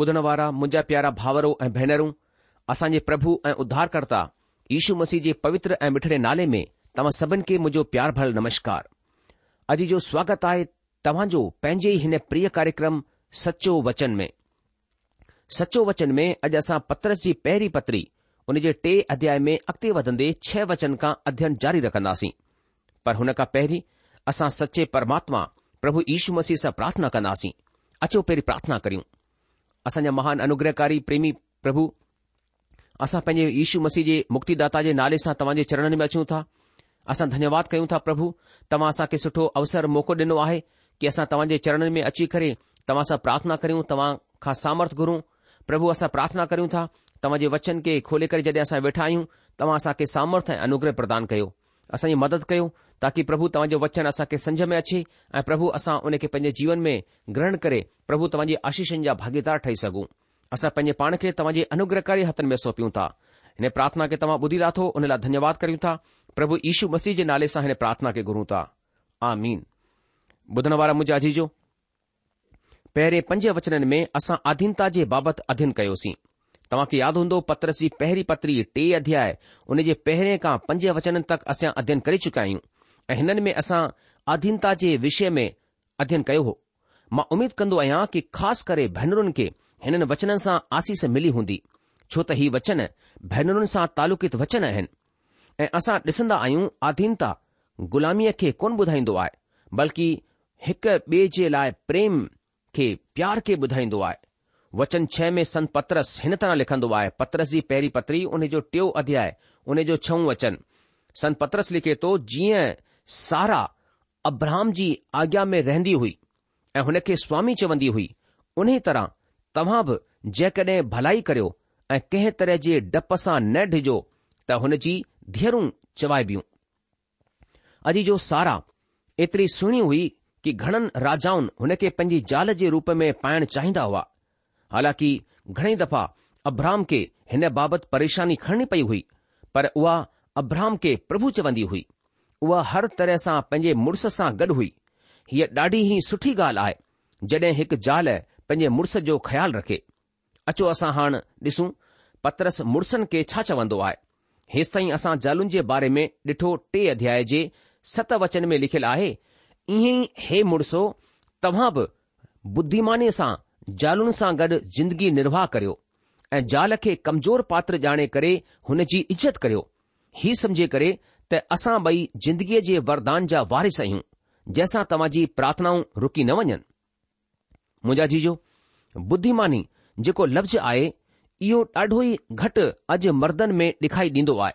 ॿुधण वारा मुंजा प्यारा भावरो ऐं भेनरूं असांजे प्रभु ऐं उद्धारकर्ता यीशु मसीह जे पवित्र ऐं मिठड़े नाले में तव्हां सभिनि खे मुंजो प्यार भर नमस्कार अॼ जो स्वागत आहे तव्हांजो पंहिंजे हिन प्रिय कार्यक्रम सचो वचन में सचो वचन में अॼु असां पत्रस जी पहिरीं पत्री हुन जे टे अध्याय में अॻिते वधंदे छह वचन खां अध्ययन जारी रखंदासीं पर हुन खां पहरीं असां सचे परमात्मा प्रभु यीशू मसीह सां प्रार्थना कंदासीं अचो पहिरीं प्रार्थना करियूं असांजा महान अनुग्रहकारी प्रेमी प्रभु असां पंहिंजे यीशू मसीह जे मुक्तिदाता जे नाले सां तव्हां जे चरणनि में अचूं था असां धन्यवाद कयूं था प्रभु तव्हां असांखे सुठो अवसर मौक़ो ॾिनो आहे कि असां तव्हां जे में अची करे तव्हांसां प्रार्थना करियूं तव्हां खां सामर्थ घुरूं प्रभु असां प्रार्थना कयूं था तव्हांजे वचन खे खोले करे जॾहिं असां वेठा आहियूं तव्हां असांखे सामर्थ ऐं अनुग्रह प्रदान कयो असांजी मदद कयो ताकि प्रभु तवाजो वचन के समझ में अचे ए प्रभु असा उन जीवन में ग्रहण करे प्रभु तव्हांजी आशीषन जा भागीदार ठही सघूं असा पैं पान के तव्हांजे अनुग्रहकारी हथन में सौंपियूं था इन प्रार्थना के तव्हां ॿुधी लाथो उन ला धन्यवाद करूं था प्रभु ईशु मसीह के नाले से प्रार्थना के घुरू था आमीन ॿुधण मुझे अजीजो पहिरें पंज वचन में असा आधीनता के बाबत अध्ययन कयोसीं तव्हांखे यादि हूंदो पत्रस जी पहिरीं पत्री टे अध्याय उन जे पहिरें खां पंज वचन तक असां अध्ययन करे चुका आहियूं ऐ हिननि में असां अधीनता जे विषय में अध्यन कयो हो मां उमीद कन्दो आहियां कि ख़ासि करे भेनरुनि खे हिननि वचननि सां आसीस मिली हूंदी छो त ही वचन भेनरुनि सां तालुकित वचन आहिनि ऐं असां ॾिसन्दा आहियूं आधीनता ग़ु़ामीअ खे कोन ॿुधाईंदो आहे बल्कि हिकु ॿे जे लाइ प्रेम खे प्यार खे ॿुधाईंदो आहे वचन छह में संत पत्रस हिन तरह लिखंदो आहे पत्रस जी पहिरीं पत्री हुन जो टियों अध्याय उन जो छहो वचन संतपत्रस लिखे जीअं सारा अब्राहम जी आज्ञा में रहंदी हुई ऐं हुन खे स्वामी चवंदी हुई उन तरह तव्हां बि जेकॾहिं भलाई करियो ऐं कंहिं तरह जे डप सां न ॾिजो त हुनजी धीअरूं चवाइबियूं अॼु जो सारा एतिरी सुहिणी हुई की घणनि राजाउनि खे पंहिंजी ज़ाल जे रूप में पाइण चाहिंदा हुआ हालांकि घणेई दफ़ा अब्राहम के हिन बाबति परेशानी खणणी पई हुई पर उहा अब्राहम खे प्रभु चवंदी हुई उहा हर तरह सां पंहिंजे मुड़ुस सां गॾु हुई हीअ ॾाढी ही सुठी ॻाल्हि आहे जड॒हिं हिकु जाल पंहिंजे मुड़ुस जो ख़्यालु रखे अचो असां हाणे ॾिसूं पत्रस मुड़ुसनि खे छा चवंदो आहे हेसि असां ज़ालुनि जे बारे में डि॒ठो टे अध्याय जे सत वचन में लिखियलु आहे ईअं ई हे मुड़ुसो तव्हां बि बुद्धिमानी सां जालुनि सां गॾु ज़िंदगी निर्वाह करियो ऐं ज़ाल खे कमज़ोर पात्र ॼाणे करे हुन जी इज़त करियो हीउ करे त असां ॿई ज़िंदगीअ जे वरदान जा वारिस आहियूं जंहिंसां तव्हांजी प्रार्थनाऊं रुकी न वञनि मुंहिंजा जीजो बुद्धिमानी जेको लफ़्ज़ आहे इहो ॾाढो ई घटि अॼु मर्दनि में ॾेखारी ॾींदो आहे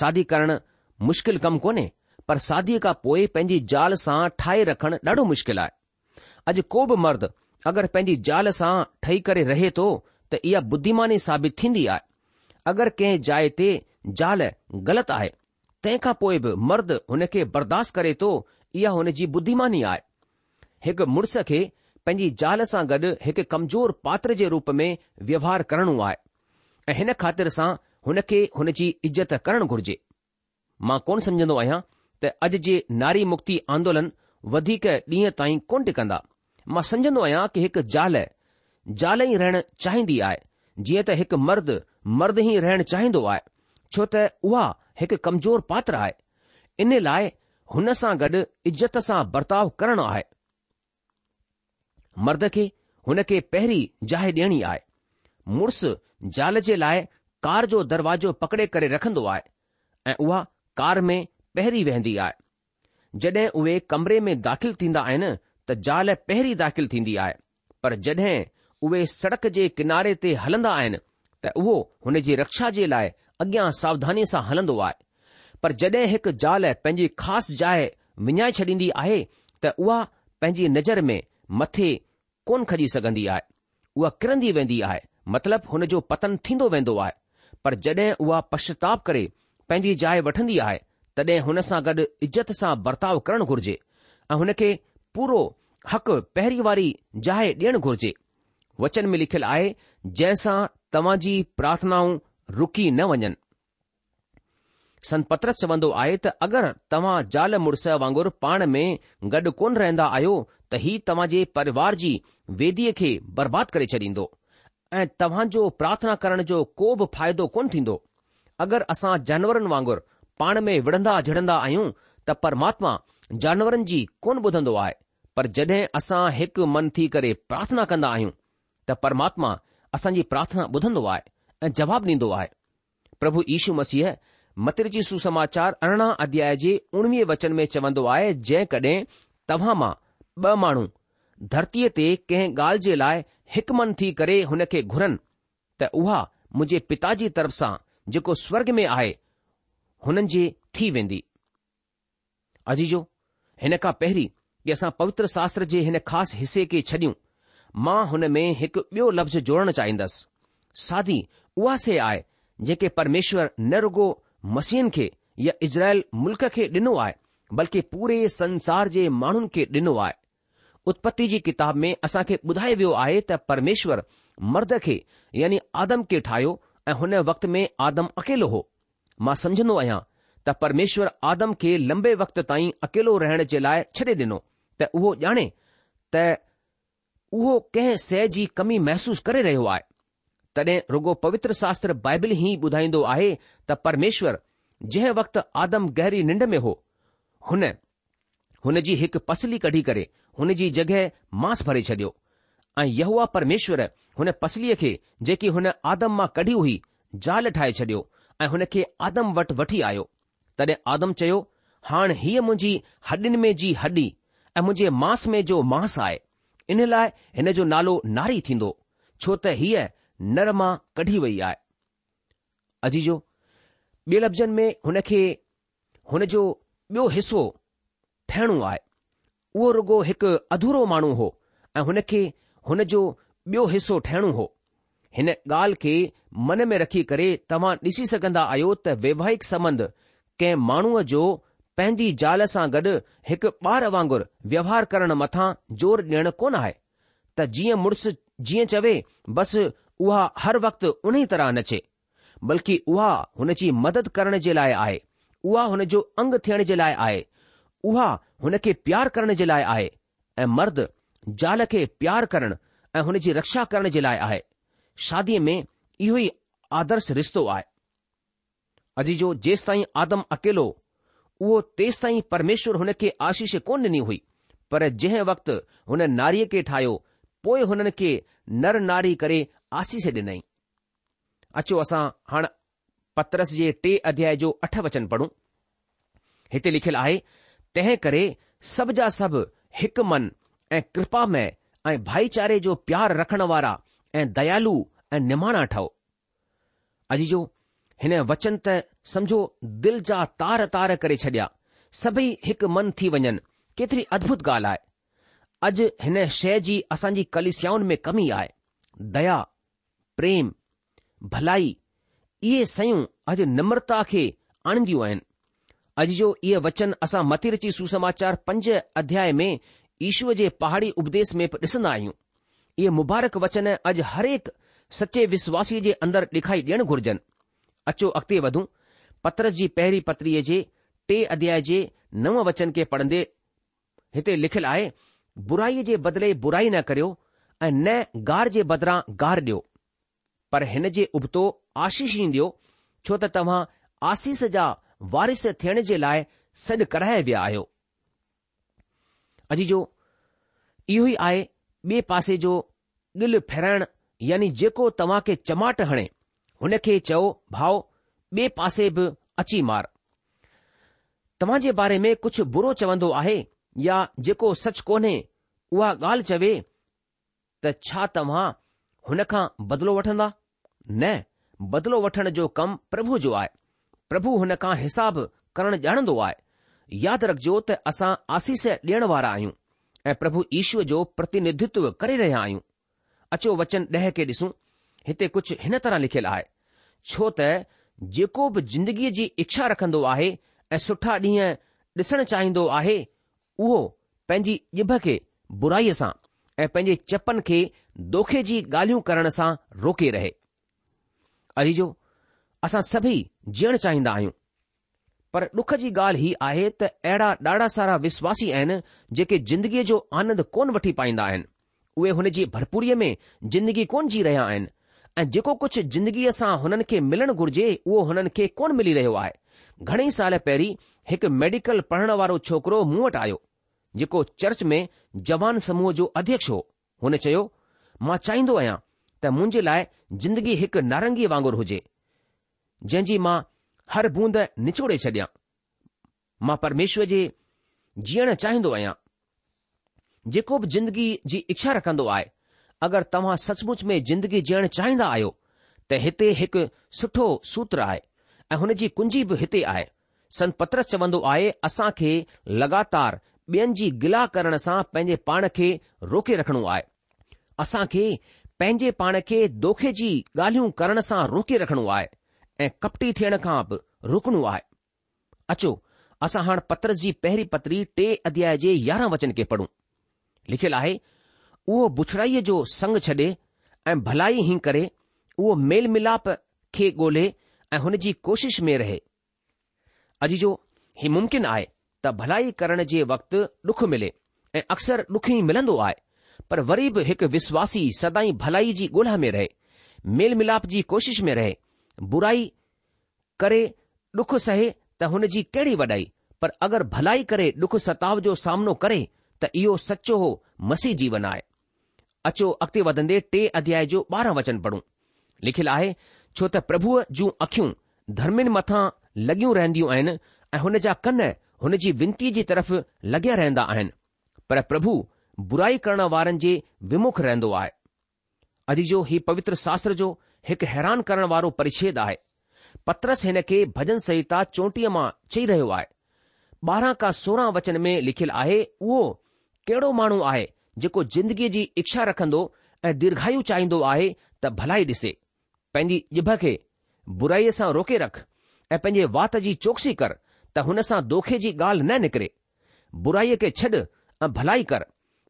सादी करणु मुश्किल कमु कोन्हे पर सादीअ खां पोइ पंहिंजी ज़ाल सां ठाहे रखण ॾाढो मुश्किल आहे अॼु को बि मर्द अगरि पंहिंजी ज़ाल सां ठही करे रहे थो त इहा बुद्धिमानी साबित थींदी आहे अगरि कंहिं जाइ ते ज़ाल ग़लति आहे तंहिं खां पोइ बि मर्द हुन खे बर्दाश्त करे थो इहा हुन जी बुद्धिमानी आहे हिकु मुड़ुस खे पंहिंजी ज़ाल सां गॾु हिकु कमजोर पात्र जे रूप में व्यवहार करणो आहे ऐं हिन ख़ातिर सां हुन खे हुन जी इज़त करणु घुर्जे मां कोन समुझंदो आहियां त अॼु जे नारी मुक्ति आंदोलन वधीक ॾींहं ताईं कोन टिकंदा मां समुझंदो आहियां कि हिकु ज़ाल जाल ई रहणु चाहींदी आहे जीअं त हिकु मर्द मर्द ई रहणु चाहींदो आहे छो त उहा हिकु कमज़ोर पात्र आहे इन लाइ हुन सां गॾु इज़त सां बर्ताव करणो आहे मर्द खे हुन खे पहिरीं जाइ ॾियणी आहे मुड़ुसु ज़ाल जे लाइ कार जो दरवाजो पकड़े करे रखंदो आहे ऐं उहा कार में पहिरीं वेहंदी आहे जड॒हिं उहे कमरे में दाख़िल थींदा आहिनि त ज़ाल पहिरीं दाख़िल थींदी आहे पर जॾहिं उहे सड़क जे किनारे ते हलंदा आहिनि त उहो हुन जी रक्षा जे लाइ अॻियां सावधानीअ सां हलंदो आहे पर जॾहिं हिकु ज़ाल पंहिंजी ख़ासि जाइ विञाए छॾींदी आहे त उहा पंहिंजी नज़र में मथे कोन खजी सघंदी आहे उहा किरंदी वेंदी आहे मतिलबु हुन जो पतन थींदो वेंदो आहे पर जॾहिं उहा पश्चाताप करे पंहिंजी जाइ वठंदी आहे तॾहिं हुन सां गॾु इज़त सां बर्ताव करणु घुर्जे ऐं हुन खे पूरो हक़ पहिरीं वारी जाइ ॾियणु घुर्जे वचन में लिखियलु आहे जंहिंसां सां तव्हांजी प्रार्थनाऊं रुकी न वञनि संत पत्रस चवंदो आहे त अगरि तव्हां ज़ाल मुड़ुस वांगुरु पाण में गॾु कोन रहंदा आहियो त ही तव्हां जे परिवार जी वेदीअ खे बर्बाद करे छॾींदो ऐं तव्हांजो प्रार्थना करण जो को बि फ़ाइदो कोन थींदो अगरि असां जानवरनि वांगुरु पाण में विढ़ंदा झिड़ंदा आहियूं त परमात्मा जानवरनि जी कोन ॿुधंदो आहे पर जॾहिं असां हिकु मन थी करे प्रार्थना कंदा आहियूं त परमात्मा असांजी प्रार्थना ॿुधंदो आहे जवाबु ॾींदो आहे प्रभु ईशू मसीह मत्र जी सुसमाचार अरिड़हं अध्याय जे उणिवीह वचन में चवंदो आहे जंहिं कॾहिं तव्हां मां ॿ माण्हू धरतीअ ते कंहिं ॻाल्हि जे लाइ हिकु थी करे हुन खे घुरनि त उहा मुंहिंजे पिता जी तरफ़ सां जेको स्वर्ग में आहे हुननि जी थी वेंदी अजीजो हिन खां पहिरीं की असां पवित्र शास्त्र जे हिन ख़ासि हिसे खे छॾियूं मां हुन में हिकु ॿियो लफ़्ज़ जोड़न चाहींदसि उहा शइ आहे जेके परमेश्वर नेरोगो मसीहन खे या इज़राइल मुल्क़ खे ॾिनो आहे बल्कि पूरे संसार जे माण्हुनि खे ॾिनो आहे उत्पत्ति जी किताब में असां खे ॿुधाए वियो आहे त परमेश्वर मर्द खे यानी आदम खे ठाहियो ऐं हुन वक़्त में आदम अकेलो हो मां समझंदो आहियां त परमेश्वर आदम खे लंबे वक़्त ताईं अकेलो रहण जे लाइ छडे॒ ॾिनो त उहो ॼाणे त उहो कंहिं शइ जी कमी महसूस करे रहियो आहे तॾहिं रुॻो पवित्र शास्त्र बाइबिल ई ॿुधाईंदो आहे त परमेश्वर जंहिं वक़्तु आदम गहरी निंड में हो हुन हुन जी हिकु पसली कढी करे हुन जी जॻहि मांस भरे छडि॒यो ऐं परमेश्वर हुन पसलीअ खे जेकी हुन आदम मां कढी हुई जाल ठाहे छडि॒यो ऐं हुन खे आदम वटि वठी आयो तॾहिं आदम चयो हाणे हीअ मुंहिंजी हॾियुनि में जी हॾी ऐं मुंहिंजे मांस में जो मांस आहे इन लाइ हिन जो नालो नारी थींदो छो त हीअ नर मां कढी वई आहे अजीजो ॿिए लफ़्ज़नि में हुन खे हुन जो ॿियो हिसो ठहिणो आहे उहो रुगो हिकु अधूरो माण्हू हो ऐं हुन खे हुन जो ॿियो हिसो ठहिणो हो हिन ॻाल्हि खे मन में रखी करे तव्हां ॾिसी सघंदा आहियो त वैवाहिक संबंध कंहिं माण्हूअ जो पंहिंजी ज़ाल सां गॾु हिकु ॿार वांगुरु व्यवहार करण मथां ज़ोर ॾियणु कोन आहे त जीअं मुड़ुसु जीअं चवे बसि उहा हर वक़्तु उन ई तरह नचे बल्कि उहा हुन जी मदद करण जे लाइ आहे उहा हुन जो अंग थियण जे लाइ आहे उहा हुनखे प्यारु करण जे लाइ आहे ऐं मर्द ज़ाल खे प्यार करणु ऐं हुन जी रक्षा करण जे लाइ आहे शादीअ में इहो ई आदर्श रिश्तो आहे अजी जो जेसि ताईं आदम अकेलो उहो तेस ताईं परमेश्वर हुनखे आशीष कोन्ह ॾिनी हुई पर जंहिं वक़्तु हुन नारीअ खे ठाहियो पोइ हुननि खे नर नारी करे आसीस ॾिनई अचो असां हाणे पत्रस जे टे अध्याय जो अठ वचन पढ़ूं हिते लिखियलु आहे तंहिं करे सभु जा सभु हिकु मन ऐं में ऐं भाईचारे जो प्यार रखण वारा ऐं दयालु निमाणा ठहो अॼु जो हिन वचन त समझो दिल जा तार तार करे छॾिया सभई हिकु मन थी वञनि केतिरी अद्भुत ॻाल्हि आहे अॼु हिन शइ जी असांजी कलिसियाउनि में कमी आहे दया प्रेम भलाई इहे शयूं अॼु नम्रता खे आणंदियूं आहिनि अॼु जो इहो वचन असां मथे रची सुसमाचार पंज अध्याय में ईश्वर जे पहाड़ी उपदेश में ॾिसंदा आहियूं इहे मुबारक वचन अॼु हरेक सचे विश्वासीअ जे अंदरि ॾेखाई ॾियणु घुर्जनि अचो अॻिते वधूं पत्रस जी पहिरीं पत्रीअ जे टे अध्याय जे नव वचन खे पढ़ंदे हिते लिखियलु आहे बुराईअ जे बदिले बुराई न करियो ऐं न गार जे बदिरां गार ॾियो पर हिन जे उबतो आशीष ईंद छो त तव्हां आसीस जा वारिस थियण जे लाइ सॾु कराए विया आहियो अॼु जो इहो ई आहे ॿिए पासे जो ॻिल फेराइण यानी जेको तव्हां खे चमाट हणे हुन खे चओ भाउ ॿिए पासे बि अची मार तव्हां जे बारे में कुझु बुरो चवंदो आहे या जेको सच कोन्हे उहा ॻाल्हि चवे त छा तव्हां हुन खां बदिलो वठंदा न बदिलो वठण जो कमु प्रभु जो आहे प्रभु हुन खां हिसाब करणु ॼाणंदो आहे यादि रखिजो त असां आसीस ॾियण वारा आहियूं ऐं प्रभु ईश्वर जो प्रतिनिधित्व करे रहिया आहियूं अचो वचन ॾह खे ॾिसूं हिते कुझु हिन तरह लिखियलु आहे छो त जेको बि जिंदगीअ जी इच्छा रखंदो आहे ऐं सुठा ॾींहं ॾिसणु चाहींदो आहे उहो पंहिंजी ॼिभ खे बुराईअ सां ऐं पंहिंजे चपनि खे दोखे जी ॻाल्हियूं करण सां रोके रहे अरिजो असां सभी जीअण चाहिंदा आहियूं पर डुख जी ॻाल्हि ही आहे त अहिड़ा ॾाढा सारा विश्वासी आहिनि जेके जिंदगीअ जो आनंद कोन वठी पाईंदा आहिनि उहे हुन जी भरपूरीअ में जिंदगी कोन जी रहिया आहिनि ऐं जेको कुझु जिंदगीअ सां हुननि खे मिलणु घुर्जे उहो हुननि खे कोन मिली रहियो आहे घणेई साल पहिरीं हिकु मेडिकल पढ़ण वारो छोकिरो मूं वटि आयो जेको चर्च में जवान समूह जो अध्यक्ष हो हुन चयो मां चाहींदो आहियां त मुंहिंजे लाइ जिंदगी हिकु नारंगी वांगुरु हुजे जंहिंजी मां हर बूंद निचोड़े छॾियां मां परमेश्वर जे जीअण चाहींदो आहियां जेको बि जिंदगी जी इच्छा रखंदो आहे अगरि तव्हां सचमुच में जिंदगी जीअण चाहींदा आहियो त हिते हिकु सुठो सूत्र आहे ऐं हुन जी कुंजी बि हिते आहे संतत्रस चवंदो आहे असां खे लगातार ॿियनि जी गिला करण सां पंहिंजे पाण खे रोके रखणो आहे असां खे पंहिंजे पाण खे दोखे जी ॻाल्हियूं करण सां रोके रखणो आहे ऐं कपटी थियण खां बि रुकणो आहे अचो असां हाणे पत्र जी पहिरीं पत्री टे अध्याय जे यारहं वचन खे पढ़ूं लिखियलु आहे उहो बुछड़ाईअ जो संग छॾे ऐं भलाई ई करे उहो मेल मिलाप खे ॻोल्हे ऐं हुन जी कोशिश में रहे अॼु जो ही मुमकिन आहे त भलाई करण जे वक़्तु डुख मिले ऐं अक्सर ॾुख ई मिलंदो आहे पर वरी बि हिकु विश्वासी सदाई भलाई जी ॻोल्हा में रहे मेल मिलाप जी कोशिश में रहे बुराई करे डुख सहे त हुन जी कहिड़ी वॾाई पर अगरि भलाई करे डुख सताव जो सामनो करे त इहो सचो हो मसीह जीवन आहे अचो अॻिते वधंदे टे अध्याय जो ॿारहं वचन पढ़ूं लिखियलु आहे छो त प्रभुअ जूं अखियूं धर्मिन मथां लॻियूं रहंदियूं आहिनि ऐं हुन जा कन हुन जी विनती जी तरफ़ लॻिया रहंदा आहिनि पर प्रभु बुराई करण वारनि जे विमुख रहंदो आहे अॼ जो ही पवित्र शास्त्र जो हिकु हैरान करणु वारो परिछेद आहे पत्रस हिन खे भजन संहिता चोटीअ मां चई रहियो आहे ॿारहं खां सोरहं वचन में लिखियलु आहे उहो कहिड़ो माण्हू आहे जेको जिंदगीअ जी इच्छा रखंदो ऐं दीर्घायू चाहींदो आहे त भलाई ॾिसे पंहिंजी ॼिभ खे बुराईअ सां रोके रख ऐं पंहिंजे वात जी चोक्सी कर त हुन सां दोखे जी ॻाल्हि न निकिरे बुराईअ खे छॾ ऐं भलाई कर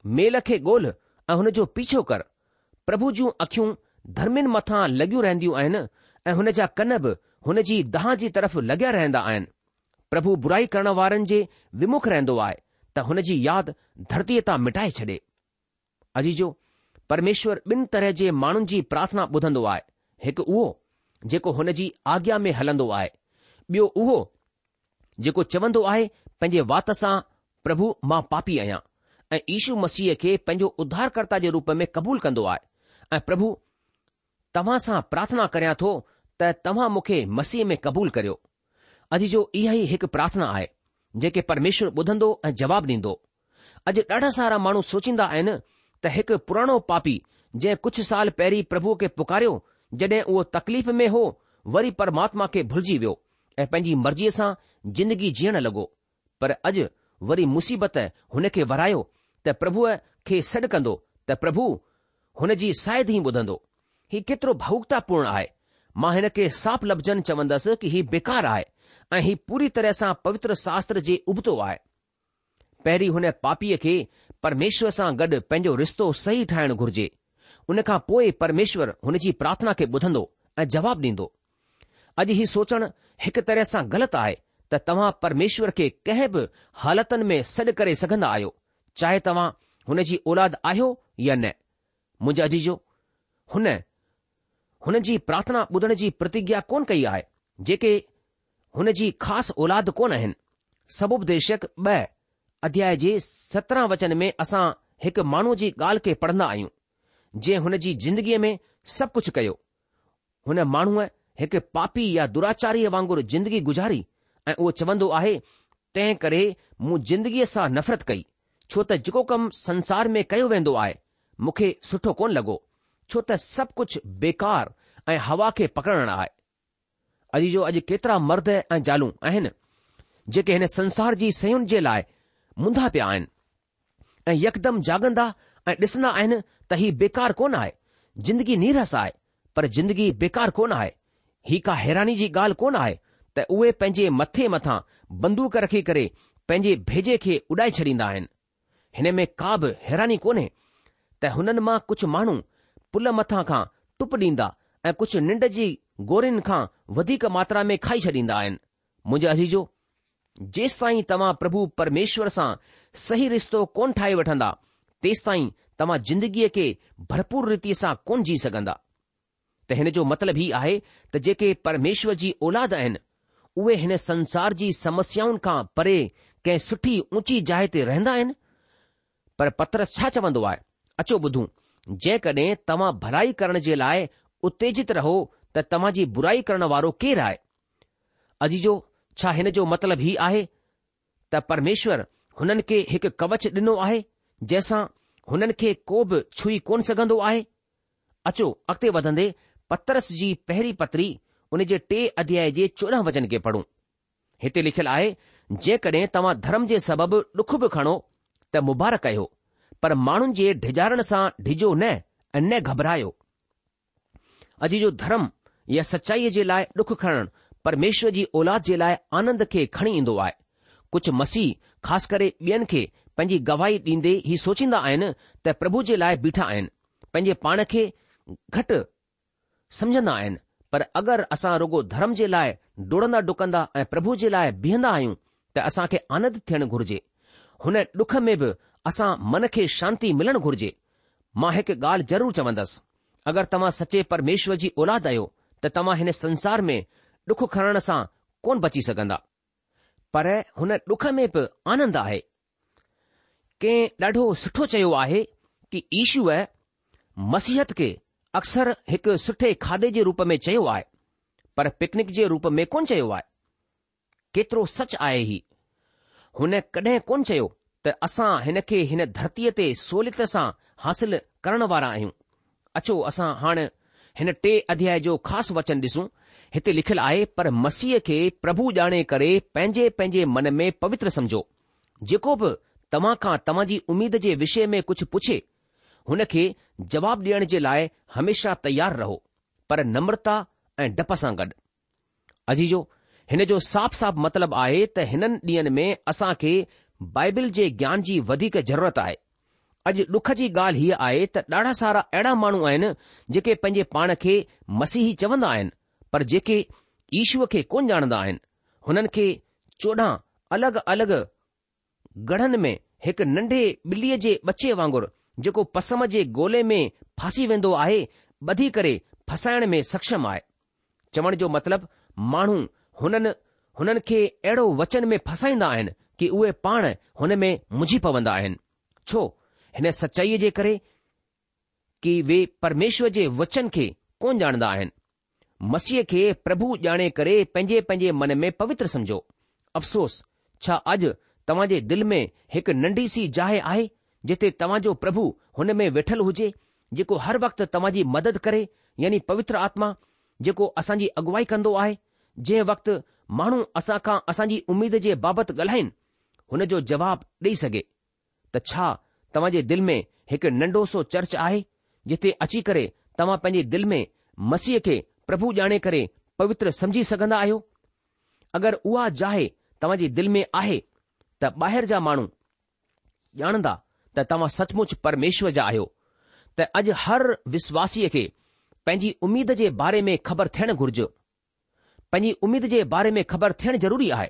મેલખે ગોલ આહને જો પીછો કર પ્રભુ જો અખ્યું ધર્મેન મથા લગ્યું રહેંદી આયને આહનેચા કનબ હનેજી દહાજી તરફ લગે રહેંદા આયન પ્રભુ બુરાઈ કરણ વારન જે વિમુખ રહેંદો આય ત હનેજી યાદ ધરતીયતા મિટાઈ છડે અજી જો પરમેશ્વર બિન તરહ જે માણુંજી પ્રાર્થના બધંદો આય એક ઓ જેકો હનેજી આગ્યા મે હલંદો આય બયો ઓ જેકો ચવંદો આય પજે વાતસા પ્રભુ માં પાપી આયા ऐं ईशू मसीह खे पंहिंजो उद्धारकर्ता जे रूप में क़बूल कंदो आहे ऐं प्रभु तव्हां सां प्रार्थना करियां थो त तव्हां मूंखे मसीह में क़बूल करियो अॼु जो इहा ई हिकु प्रार्थना आहे जेके परमेश्वर ॿुधंदो ऐं जवाबु ॾींदो अॼु ॾाढा सारा माण्हू सोचींदा आहिनि त हिकु पुराणो पापी जंहिं कुझु साल पहिरीं प्रभु खे पुकारियो जॾहिं उहो तकलीफ़ में हो वरी परमात्मा खे भुलिजी वियो ऐं पंहिंजी मर्ज़ीअ सां ज़िंदगी जीअण लॻो पर अॼु वरी मुसीबत हुन खे वरायो त प्रभुअ खे सॾु कंदो त प्रभु हुन जी साइद ई ॿुधंदो हीउ केतिरो भाउकतापूर्ण आहे मां हिन खे साफ़ु लफ़्ज़नि चवंदसि की हीउ बेकार आहे ऐं हीउ पूरी तरह सां पवित्र शास्त्र जे उबतो आहे पहिरीं हुन पापीअ खे परमेश्वर सां गॾु पंहिंजो रिश्तो सही ठाहिण घुर्जे हुन खां पोइ परमेश्वर हुन जी प्रार्थना खे ॿुधंदो ऐं जवाबु ॾींदो अॼु हीउ सोचणु हिकु तरह सां ग़लति आहे त तव्हां परमेश्वर खे कंहिं बि हालतनि में सॾु करे आहियो चाहे तव्हां हुन जी औलाद आहियो या न मुंहिंजे अजीजो हुन हुन जी प्रार्थना ॿुधण जी प्रतिज्ञा कोन कई आहे जेके हुन जी ख़ासि औलाद कोन आहिनि सबुपदेशक ब॒ अध्याय जे सत्रहं वचन में असां हिकु माण्हूअ जी ॻाल्हि खे पढ़ंदा आहियूं जंहिं हुन जी जिंदगीअ में सभु कुझु कयो हुन माण्हूअ हिकु पापी या दुराचारीअ वांगुरु जिंदगी गुजारी ऐं उहो चवंदो आहे तंहिं करे मूं जिंदगीअ सां नफ़रत कई छो त जेको कमु संसार में कयो वेंदो आहे मूंखे सुठो कोन लॻो छो त सभु कुझु बेकार ऐं हवा खे पकड़ण आहे अॼु जो अॼु केतिरा मर्द ऐं ज़ालूं आहिनि जेके हिन संसार जी सयुनि जे लाइ मुंदा पिया आहिनि ऐं यकदम जाॻंदा ऐं ॾिसंदा आहिनि त ही बेकार कोन आहे जिंदगी नीरस आहे पर जिंदगी बेकार कोन आहे ही का हैरानी जी ॻाल्हि कोन आहे त उहे पंहिंजे मथे मथां बंदूक रखी करे पंहिंजे भेजे खे उॾाए छॾींदा आहिनि हिन में का बि हैरानी कोन्हे त हुननि मां कुझु माण्हू पुल मथां खां टुप ॾींदा ऐं कुझु निंड जी गोरिन खां वधीक मात्रा में खाई छॾींदा आहिनि मुंहिंजे अजीजो जेसि ताईं तव्हां प्रभु परमेश्वर सां सही रिश्तो कोन ठाहे वठंदा तेसि ताईं तव्हां ज़िंदगीअ खे भरपूर रीतीअ सां कोन जी सघंदा त हिन जो मतिलबु ई आहे त जेके परमेश्वर जी औलाद आहिनि उहे हिन संसार जी समस्याउनि खां परे कंहिं सुठी ऊची जाइ ते रहंदा आहिनि पर पत्रस छा चवंदो आहे अचो ॿुधूं जेकॾहिं तव्हां भलाई करण जे लाइ उत्तेजित रहो त तव्हां जी बुराई करण वारो केरु आहे अजीजो छा हिन जो मतिलब हीउ आहे त परमेश्वर हुननि खे हिकु कवच ॾिनो आहे जंहिंसां हुननि खे को बि छुई कोन सघंदो आहे अचो अॻिते वधंदे पत्रस जी पहिरीं पत्री उन जे टे अध्याय जे चोॾहं वचन खे पढ़ूं हिते लिखियलु आहे जेकॾहिं तव्हां धर्म जे सबबु डुख बि खणो त मुबारक आहियो पर माण्हुनि जे ढिॼारण सां ढिॼो न ऐं न घबरायो अॼु जो धर्म या सचाईअ जे लाइ ॾुख खणणु परमेश्वर जी औलाद जे लाइ आनंद खे खणी ईंदो आहे कुझु मसीह ख़ासि करे ॿियनि खे पंहिंजी गवाही ॾींदे ही सोचींदा आहिनि त प्रभु जे लाइ बीठा आहिनि पंहिंजे पाण खे घटि सम्झन्दा आहिनि पर अगरि असां रुगो धर्म जे लाइ डुड़ंदा डुकंदा ऐं प्रभु जे लाइ बीहंदा आहियूं त असांखे आनंद थियणु घुर्जे हुन ॾुख में बि असां मन खे शांती मिलण घुर्जे मां हिकु ॻाल्हि ज़रूरु चवंदसि अगरि तव्हां सचे परमेश्वर जी औलाद आहियो त तव्हां हिन संसार में डुख खणण सां कोन बची सघंदा पर हुन डुख में बि आनंद आहे कंहिं ॾाढो सुठो चयो आहे कि ईशूअ मसीहत खे अक्सर हिकु सुठे खाधे जे रूप में चयो आहे पर पिकनिक जे रूप में कोन चयो आहे केतिरो सच आहे ई हुन कॾहिं कोन चयो त असां हिन खे हिन धरतीअ ते सहुलियत सां हासिल करण वारा आहियूं अचो असां हाणे हिन टे अध्याय जो ख़ासि वचन ॾिसूं हिते लिखियलु आहे पर मसीह खे प्रभु ॼाणे करे पंहिंजे पंहिंजे मन में पवित्र समझो जेको बि तव्हां खां तव्हां जी उमीद जे विषय में कुझु पुछे हुन खे जवाब ॾियण जे लाइ हमेशा तयारु रहो पर नम्रता ऐं डप सां गॾु अजीजो हिन जो साफ़ साफ़ मतिलबु आहे त हिननि ॾींहनि में असां खे बाइबिल जे ज्ञान जी वधीक ज़रूरत आहे अॼु डुख जी ॻाल्हि हीअ आहे त ॾाढा सारा अहिड़ा माण्हू आहिनि जेके पंहिंजे पाण खे मसीही चवंदा आहिनि पर जेके ईश्व खे कोन ॼाणंदा आहिनि हुननि खे चोॾहं अलॻि अलॻि गढ़नि में हिकु नंढे ॿिलीअ जे बचे वांगुरु जेको पसम जे गोले में फासी वेंदो आहे ॿधी करे फसाइण में सक्षम आहे चवण जो मतिलबु माण्हू हुननि हुननि खे अहिड़ो वचन में फसाईंदा आहिनि कि उहे पाण हुन में मुझी पवंदा आहिनि छो हिन सचाईअ जे करे कि वे परमेश्वर जे वचन खे कोन ॼाणंदा आहिनि मसीह खे प्रभु ॼाणे करे पंहिंजे पंहिंजे मन में पवित्र समझो अफ़सोस छा अॼु तव्हां जे दिल में हिकु नंढी सी जाइ आहे जिथे जो प्रभु हुन में वेठल हुजे जेको हर वक़्तु तव्हां जी मदद करे यानी पवित्र आत्मा जेको असांजी अॻुवाई कंदो आहे जंहिं वक़्तु माण्हू असां खां असांजी उमेद जे बाबति ॻाल्हाइनि हुन जो जवाबु ॾेई सघे त छा तव्हां जे दिलि में हिकु नंढो सो चर्च आहे जिते अची करे तव्हां पंहिंजे दिलि में मसीह खे प्रभु ॼाणे करे पवित्र समझी सघंदा आहियो अगरि उहा जाए तव्हां जे दिलि में आहे त ॿाहिरि जा माण्हू ॼाणंदा त तव्हां सचमुच परमेश्वर जा आहियो त अॼु हर विश्वासीअ खे पंहिंजी उमेद जे बारे में ख़बर थियणु घुर्जे पंहिंजी उमेद जे बारे में ख़बर थियणु ज़रूरी आहे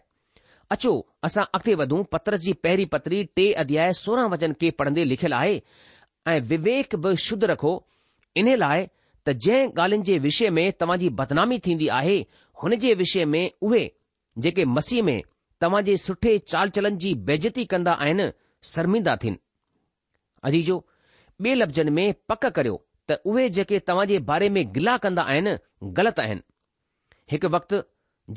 अचो असां अॻिते वधूं पत्रस जी पहिरीं पत्री टे अध्याय सोरहं वचन के पढ़ंदे लिखियलु आहे ऐं विवेक बि शुद्ध रखो इन लाइ त जंहिं ॻाल्हियुनि जे विषय में तव्हां जी बदनामी थींदी आहे हुन जे विषय में उहे जेके मसीह में तव्हां जे सुठे चाल चलन जी बेज़ती कंदा आहिनि शर्मिंदा थियनि अजीजो ॿिए लफ़्ज़नि में पक करियो त उहे जेके तव्हां जे बारे में गिला कंदा आहिनि ग़लति आहिनि हिकु वक़्तु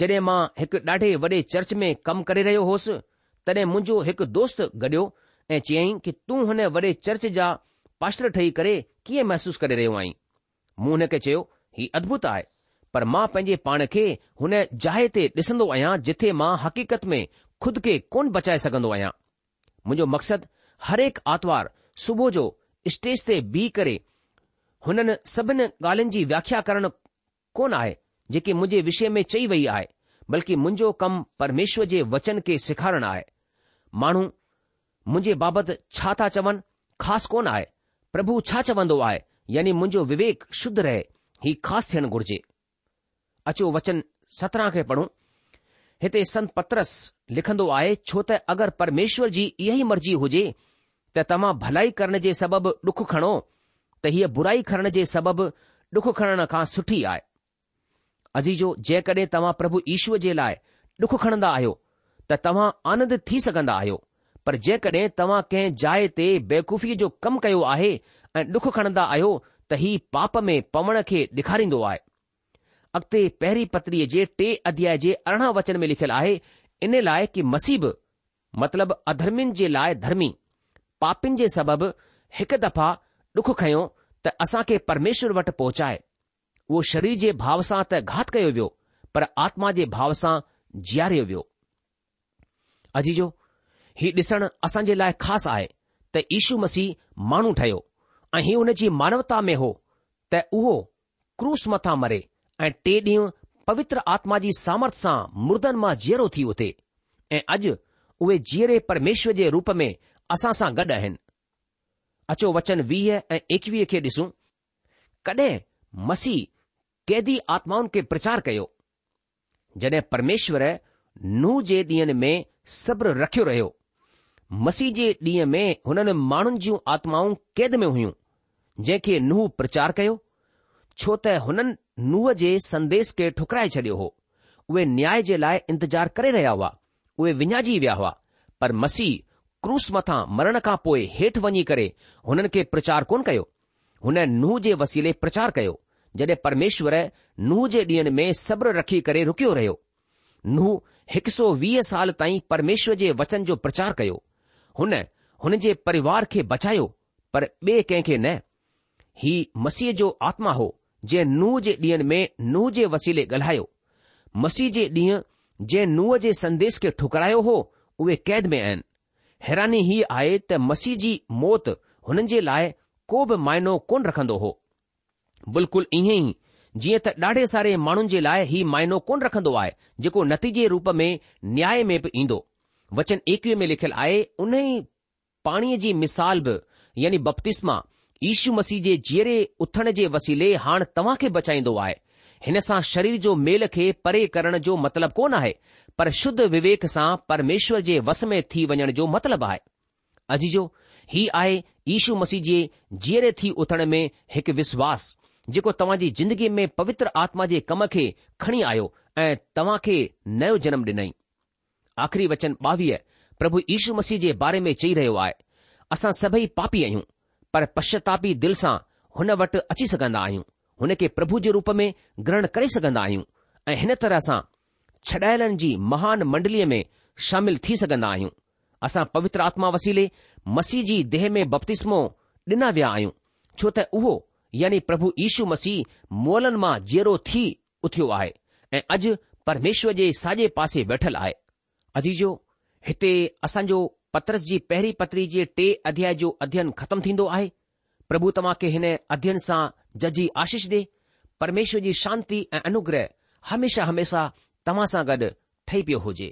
जॾहिं मां हिकु ॾाढे वॾे चर्च में कमु करे रहियो होसि तॾहिं मुंहिंजो हिकु दोस्त गॾियो ऐं चयईं कि तूं हुन वॾे चर्च जा पास्टर ठही करे कीअं महसूसु करे रहियो आहीं मूं हुन खे चयो हीउ अद्भुत आहे पर मां पंहिंजे पाण खे हुन जाइ ते ॾिसंदो आहियां जिथे मां हक़ीक़त में खुद खे कोन बचाए सघंदो आहियां मुंहिंजो मक़सदु हर हिकु आतवार सुबुह जो स्टेज ते बीह करे हुननि सभिनी ॻाल्हियुनि जी व्याख्या करणु कोन आहे जेकी मुंजे विषय में चई वई आहे बल्कि मुंहिंजो कमु परमेश्वर जे वचन के सिखारणु आहे माण्हू मुंहिंजे बाबति छा था चवनि ख़ासि कोन आए प्रभु छा चवंदो आहे यानी मुंजो विवेक शुद्ध रहे ही ख़ासि थियण घुर्जे अचो वचन सत्रहं खे पढ़ूं हिते संत पत्रस लिखंदो आहे छो त अगरि परमेश्वर जी इहा ई मर्ज़ी हुजे त तव्हां भलाई करण जे सबबि डुख खणो त हीअ बुराई खणण जे सबबि डुख खणण खां सुठी आहे अजीजो जेकॾहिं तव्हां प्रभु ईश्वर जे लाइ डुख खणंदा आहियो त तव्हां आनंद थी सघंदा आहियो पर जेकॾहिं तव्हां कंहिं जाइ ते बेवूफ़ीअ जो कमु कयो आहे ऐं डुख खणंदा आहियो त ही पाप में पवण खे ॾेखारींदो आहे अॻिते पहिरीं पत्रीअ जे टे अध्याय जे अरिड़हं वचन में लिखियलु आहे इन लाइ कि मसीब मतिलब अधर्मियुनि जे लाइ धर्मी पापीनि जे सबबि हिकु दफ़ा डुख खयो त असां खे परमेश्वर वटि पहुचाए उहो शरीर जे भाव सां त घात कयो वियो पर आत्मा जे भाव सां जीआरियो वियो अजीजो ॾिसण असां जे लाइ ख़ासि आहे त ईशू मसीह माण्हू ठहियो ऐं हीउ हुन जी मानवता में हो त उहो क्रूस मथां मरे ऐं टे ॾींहं पवित्र आत्मा जी सामर्थ सां मुर्दनि मां जीअरो थी उथे ऐं अॼु उहे जीअरे परमेश्वर जे रूप में असां सां गॾु आहिनि अचो वचन वीह ऐं एकवीह खे ॾिसूं कॾहिं मसीह કેદી આત્માઓં કે પ્રચાર કયો જને પરમેશ્વર નુજેદિયન મે صبر રખ્યો રયો મસીજે ડીએ મે હનન માણનજી આત્માઓં કેદ મે હુયુ જેકે નુહ પ્રચાર કયો છોતે હનન નુવજે સંદેશ કે ઠુકરાઈ ચડ્યો હો ઓએ ન્યાય જે લાય ઇંતજાર કરે રયા હવા ઓએ વિનાજી વ્યા હવા પર મસી ક્રોસ મથા મરણ કા પોય હેઠ વણી કરે હનન કે પ્રચાર કોન કયો હને નુજે વસીલે પ્રચાર કયો जॾहिं परमेश्वर नुंहुं जे ॾींहनि में सब्र रखी करे रुकियो रहियो नुंहुं हिकु सौ वीह साल ताईं परमेश्वर जे वचन जो प्रचार कयो हुन हुन जे परिवार खे बचायो पर ॿिए कंहिंखे ही मसीह जो आत्मा हो जे नुंहुं जे ॾींहनि में नुंहुं जे वसीले ॻाल्हायो मसीह जे ॾींहुं जंहिं नुंहं जे संदेश खे ठुकरायो हो उहे कैद में आहिनि हैरानी हीअ आहे त मसीह जी मौत हुननि जे लाइ को बि मायनो कोन रखंदो हो बिल्कुलु ईअं ई जीअं त ॾाढे सारे माण्हुनि जे लाइ हीउ माइनो कोन रखंदो आहे जेको नतीजे रूप में न्याय में बि ईंदो वचन एकवीह में लिखियलु आहे उन ई पाणीअ जी मिसाल बि यानी बप्तिस्मा ईशू मसीह जे जीअरे उथण जे वसीले हाणे तव्हां खे बचाईंदो आहे हिन सां शरीर जो मेल खे परे करण जो मतिलबु कोन आहे पर शुद्ध विवेक सां परमेश्वर जे वस में थी वञण जो मतिलबु आहे अजीजो हीउ आहे ईशू मसीह जे जीअरे थी उथण में हिकु विश्वासु जेको तव्हां जी ज़िंदगीअ में पवित्र आत्मा जे कम खे खणी आयो ऐं तव्हां खे नयो जनमु ॾिनई आख़िरी वचन ॿावीह प्रभु ईशू मसीह जे बारे में चई रहियो आहे असां सभई पापी आहियूं पर पश्चातापी दिलि सां हुन वटि अची सघंदा आहियूं हुन खे प्रभु जे रूप में ग्रहण करे सघंदा आहियूं ऐं हिन तरह सां छॾायलनि जी महान मंडलीअ में शामिल थी सघंदा आहियूं असां पवित्र आत्मा वसीले मसीह जी देह में बपतिस्मो ॾिना विया आहियूं छो त उहो यानी प्रभु ईशू मसीह मोलन मां जेरो थी उथियो आहे ऐं अॼु परमेश्वर जे साॼे पासे वेठलु आहे अजीजो हिते असांजो पत्रस जी पहिरीं पतरी जे टे अध्याय जो अध्ययन ख़तमु थींदो आहे प्रभु तव्हां खे हिन अध्यन सां जजी आशीष ॾे परमेश्वर जी शांति ऐं अनुग्रह हमेशा हमेशा तव्हां सां गॾु ठही पियो हुजे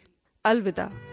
अलविदा